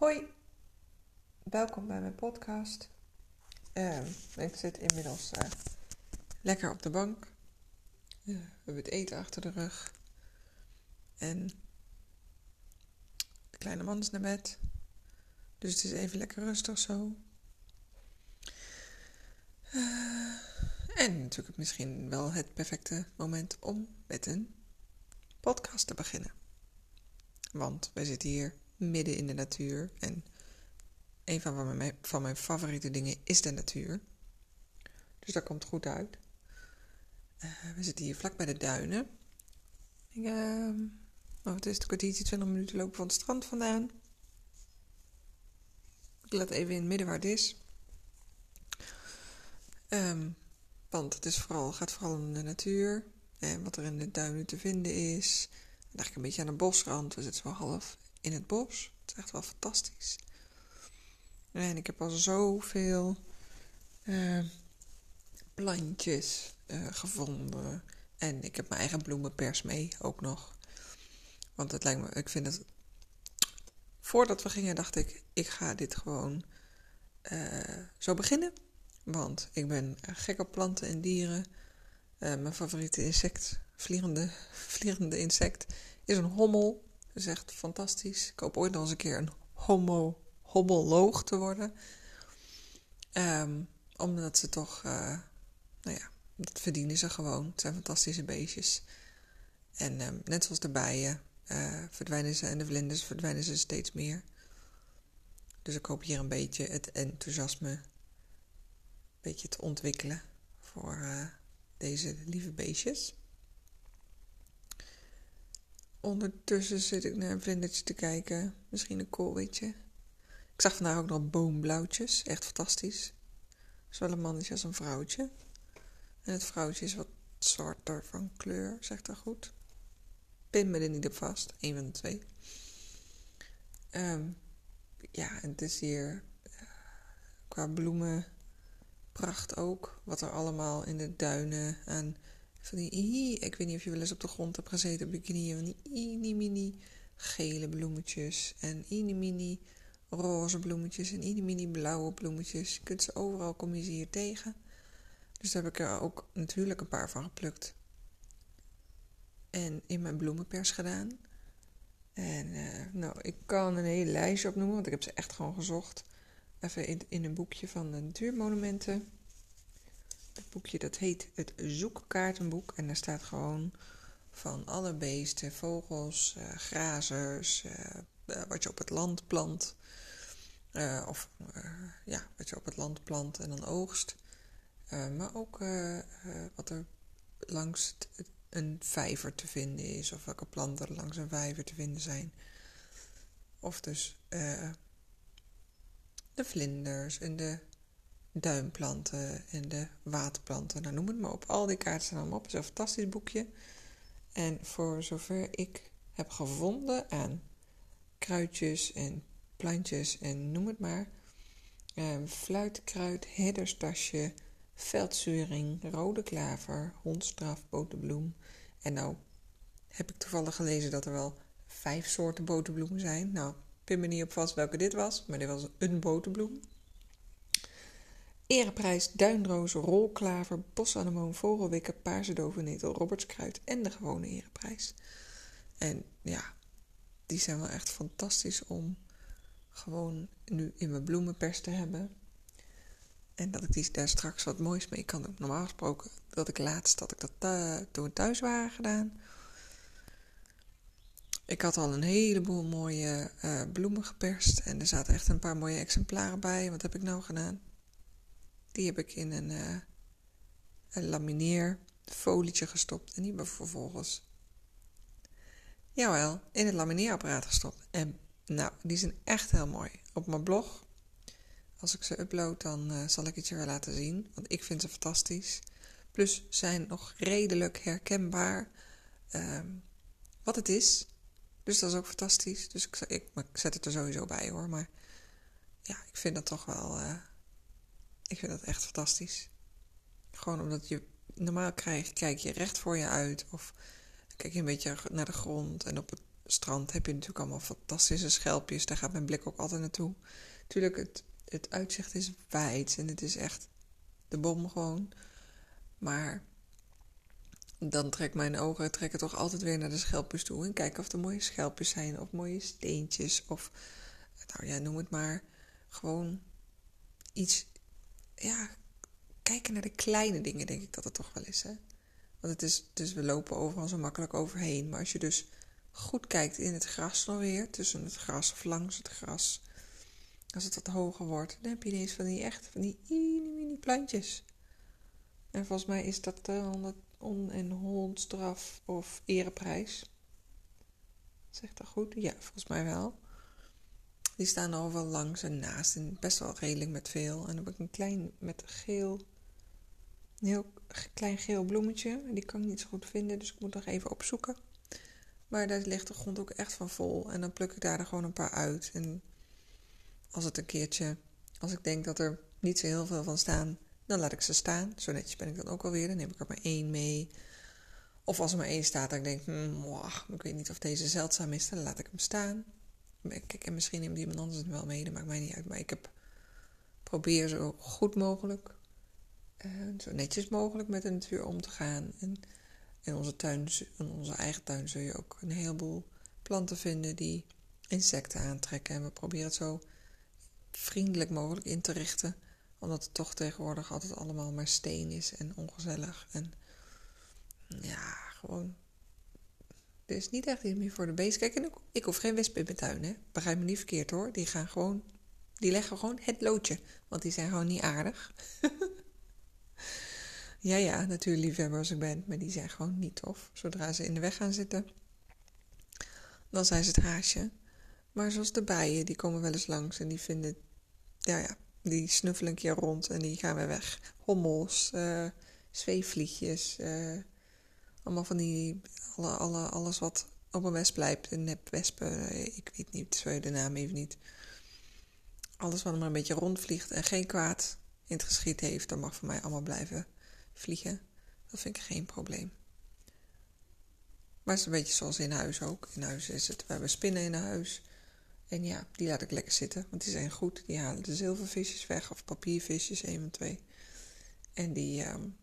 Hoi, welkom bij mijn podcast. Ehm, ik zit inmiddels eh, lekker op de bank. we hebben het eten achter de rug. En de kleine man is naar bed. Dus het is even lekker rustig zo. Eh, en natuurlijk misschien wel het perfecte moment om met een podcast te beginnen. Want wij zitten hier midden in de natuur. En een van mijn, van mijn favoriete dingen is de natuur. Dus dat komt goed uit. Uh, we zitten hier vlak bij de duinen. Ik, uh, oh, het is een kwartiertje, 20 minuten lopen van het strand vandaan. Ik laat even in het midden waar het is. Um, want het is vooral, gaat vooral om de natuur. En wat er in de duinen te vinden is. Eigenlijk een beetje aan de bosrand. We zitten zo half in het bos. Het is echt wel fantastisch. En ik heb al zoveel uh, plantjes uh, gevonden. En ik heb mijn eigen bloemenpers mee ook nog. Want het lijkt me, ik vind het. Voordat we gingen, dacht ik: ik ga dit gewoon uh, zo beginnen. Want ik ben gek op planten en dieren. mijn favoriete insect, vliegende, vliegende insect, is een hommel. Dat is echt fantastisch. Ik hoop ooit nog eens een keer een homo, hommoloog te worden. Um, omdat ze toch, uh, nou ja, dat verdienen ze gewoon. Het zijn fantastische beestjes. En um, net zoals de bijen uh, verdwijnen ze en de vlinders verdwijnen ze steeds meer. Dus ik hoop hier een beetje het enthousiasme een beetje te ontwikkelen voor uh, deze lieve beestjes. Ondertussen zit ik naar een vlindertje te kijken. Misschien een koolwitje. Ik zag vandaag ook nog boomblauwtjes. Echt fantastisch. Zowel een mannetje als een vrouwtje. En het vrouwtje is wat zwarter van kleur, zegt dat goed. Pin me er niet op vast. Een van de twee. Um, ja, en het is hier uh, qua bloemen pracht ook. Wat er allemaal in de duinen aan van die, ik weet niet of je wel eens op de grond hebt gezeten knieën. Van die mini mini gele bloemetjes. En mini mini roze bloemetjes. En mini mini blauwe bloemetjes. Je kunt ze overal, kom je ze hier tegen. Dus daar heb ik er ook natuurlijk een paar van geplukt. En in mijn bloemenpers gedaan. En uh, nou, ik kan een hele lijstje opnoemen, want ik heb ze echt gewoon gezocht. Even in, in een boekje van de natuurmonumenten. Boekje dat heet het zoekkaartenboek. En daar staat gewoon van alle beesten, vogels, uh, grazers, uh, wat je op het land plant. Of ja, wat je op het land plant en dan oogst. maar ook wat er langs een vijver te vinden is. Of welke planten er langs een vijver te vinden zijn. Of dus de vlinders en de duimplanten en de waterplanten. Nou, noem het maar op. Al die kaarten staan allemaal op. Het is een fantastisch boekje. En voor zover ik heb gevonden aan kruidjes en plantjes en noem het maar. Eh, fluitkruid, herderstasje, veldzuring, rode klaver, hondstraf, boterbloem. En nou heb ik toevallig gelezen dat er wel vijf soorten boterbloemen zijn. Nou, pin me niet op vast welke dit was, maar dit was een boterbloem. Ereprijs, duinroos, rolklaver, bosanemoon, vogelwikken, paarse dovenetel, robertskruid en de gewone ereprijs. En ja, die zijn wel echt fantastisch om gewoon nu in mijn bloemenpers te hebben. En dat ik die daar straks wat moois mee kan doen. Normaal gesproken dat ik laatst dat ik dat uh, toen we thuis waren gedaan. Ik had al een heleboel mooie uh, bloemen geperst. En er zaten echt een paar mooie exemplaren bij. Wat heb ik nou gedaan? Die heb ik in een, uh, een lamineerfolietje gestopt. En die heb ik vervolgens, jawel, in het lamineerapparaat gestopt. En nou, die zijn echt heel mooi. Op mijn blog, als ik ze upload, dan uh, zal ik het je weer laten zien. Want ik vind ze fantastisch. Plus zijn nog redelijk herkenbaar uh, wat het is. Dus dat is ook fantastisch. Dus ik, ik, zet het er sowieso bij hoor. Maar ja, ik vind dat toch wel. Uh, ik vind dat echt fantastisch. Gewoon omdat je normaal krijg, kijk je recht voor je uit. Of kijk je een beetje naar de grond. En op het strand heb je natuurlijk allemaal fantastische schelpjes. Daar gaat mijn blik ook altijd naartoe. Tuurlijk, het, het uitzicht is wijd en het is echt de bom gewoon. Maar dan trek mijn ogen trekken toch altijd weer naar de schelpjes toe. En kijken of er mooie schelpjes zijn of mooie steentjes. Of, nou ja, noem het maar. Gewoon iets, ja, kijken naar de kleine dingen, denk ik dat het toch wel is. Hè? Want het is, dus we lopen overal zo makkelijk overheen. Maar als je dus goed kijkt in het gras nog weer, tussen het gras of langs het gras, als het wat hoger wordt, dan heb je ineens van die echt, van die mini plantjes. En volgens mij is dat de on- en hondstraf of ereprijs. Zegt dat goed? Ja, volgens mij wel. Die staan er wel langs en naast en best wel redelijk met veel. En dan heb ik een klein met geel, een heel klein geel bloemetje. Die kan ik niet zo goed vinden, dus ik moet nog even opzoeken. Maar daar ligt de grond ook echt van vol. En dan pluk ik daar er gewoon een paar uit. En als het een keertje, als ik denk dat er niet zo heel veel van staan, dan laat ik ze staan. Zo netjes ben ik dan ook alweer. Dan neem ik er maar één mee. Of als er maar één staat, dan denk ik, hmm, ik weet niet of deze zeldzaam is, dan laat ik hem staan. Kijk, en misschien neemt iemand anders het wel mee, dat maakt mij niet uit. Maar ik heb, probeer zo goed mogelijk, uh, zo netjes mogelijk met de natuur om te gaan. En in onze tuin, in onze eigen tuin, zul je ook een heleboel planten vinden die insecten aantrekken. En we proberen het zo vriendelijk mogelijk in te richten. Omdat het toch tegenwoordig altijd allemaal maar steen is en ongezellig. En ja, gewoon. Is niet echt iets meer voor de beest. Kijk, ik, hoef geen wespen in mijn tuin, hè. Begrijp me niet verkeerd hoor. Die gaan gewoon. Die leggen gewoon het loodje. Want die zijn gewoon niet aardig. ja, ja, natuurlijk liefhebber als ik ben. Maar die zijn gewoon niet tof. Zodra ze in de weg gaan zitten, dan zijn ze het haasje. Maar zoals de bijen, die komen wel eens langs en die vinden. Ja, ja, die snuffelen een keer rond en die gaan weer weg. Hommels, uh, zweefvliegjes. Uh, allemaal van die. Alle, alle, alles wat op een wesp blijft. Een nepwespen, eh, ik weet niet, zo de naam even niet. Alles wat maar een beetje rondvliegt en geen kwaad in het geschiet heeft, dat mag voor mij allemaal blijven vliegen. Dat vind ik geen probleem. Maar het is een beetje zoals in huis ook. In huis is het, we hebben spinnen in huis. En ja, die laat ik lekker zitten, want die zijn goed. Die halen de zilvervisjes weg, of papiervisjes, één en twee. En die, um,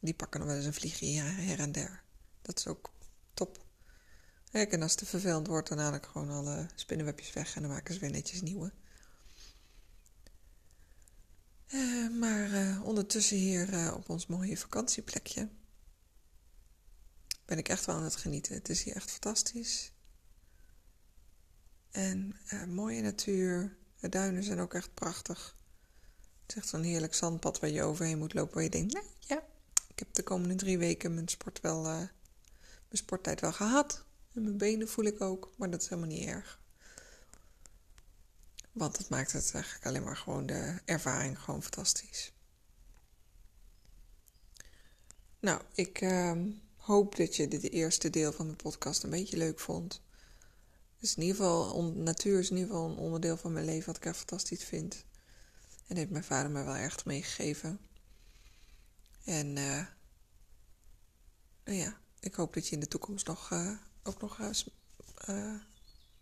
die pakken nog wel eens een vliegje her en der. Dat is ook top. Kijk, en als het te vervelend wordt, dan haal ik gewoon alle spinnenwebjes weg en dan maken ze weer netjes nieuwe. Uh, maar uh, ondertussen hier uh, op ons mooie vakantieplekje ben ik echt wel aan het genieten. Het is hier echt fantastisch. En mooie natuur. De duinen zijn ook echt prachtig. Het is echt zo'n heerlijk zandpad waar je overheen moet lopen. Waar je denkt, nou ja, ik heb de komende drie weken mijn, sport wel, sporttijd wel gehad. En mijn benen voel ik ook, maar dat is helemaal niet erg. Want dat maakt het eigenlijk alleen maar gewoon de ervaring gewoon fantastisch. Nou, ik uh, hoop dat je dit eerste deel van de podcast een beetje leuk vond. Dus in ieder geval, natuur is in ieder geval een onderdeel van mijn leven wat ik echt fantastisch vind. En heeft mijn vader mij wel erg meegegeven. En uh, nou ja, ik hoop dat je in de toekomst nog, uh, ook nog uh,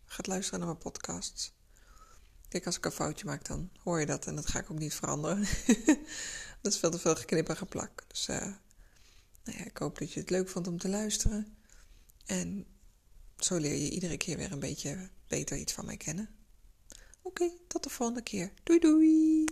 gaat luisteren naar mijn podcasts. Kijk, als ik een foutje maak, dan hoor je dat en dat ga ik ook niet veranderen. dat is veel te veel geknip en geplak. Dus uh, nou ja, ik hoop dat je het leuk vond om te luisteren. En zo leer je iedere keer weer een beetje beter iets van mij kennen. Oké, tot de volgende keer. Doei doei!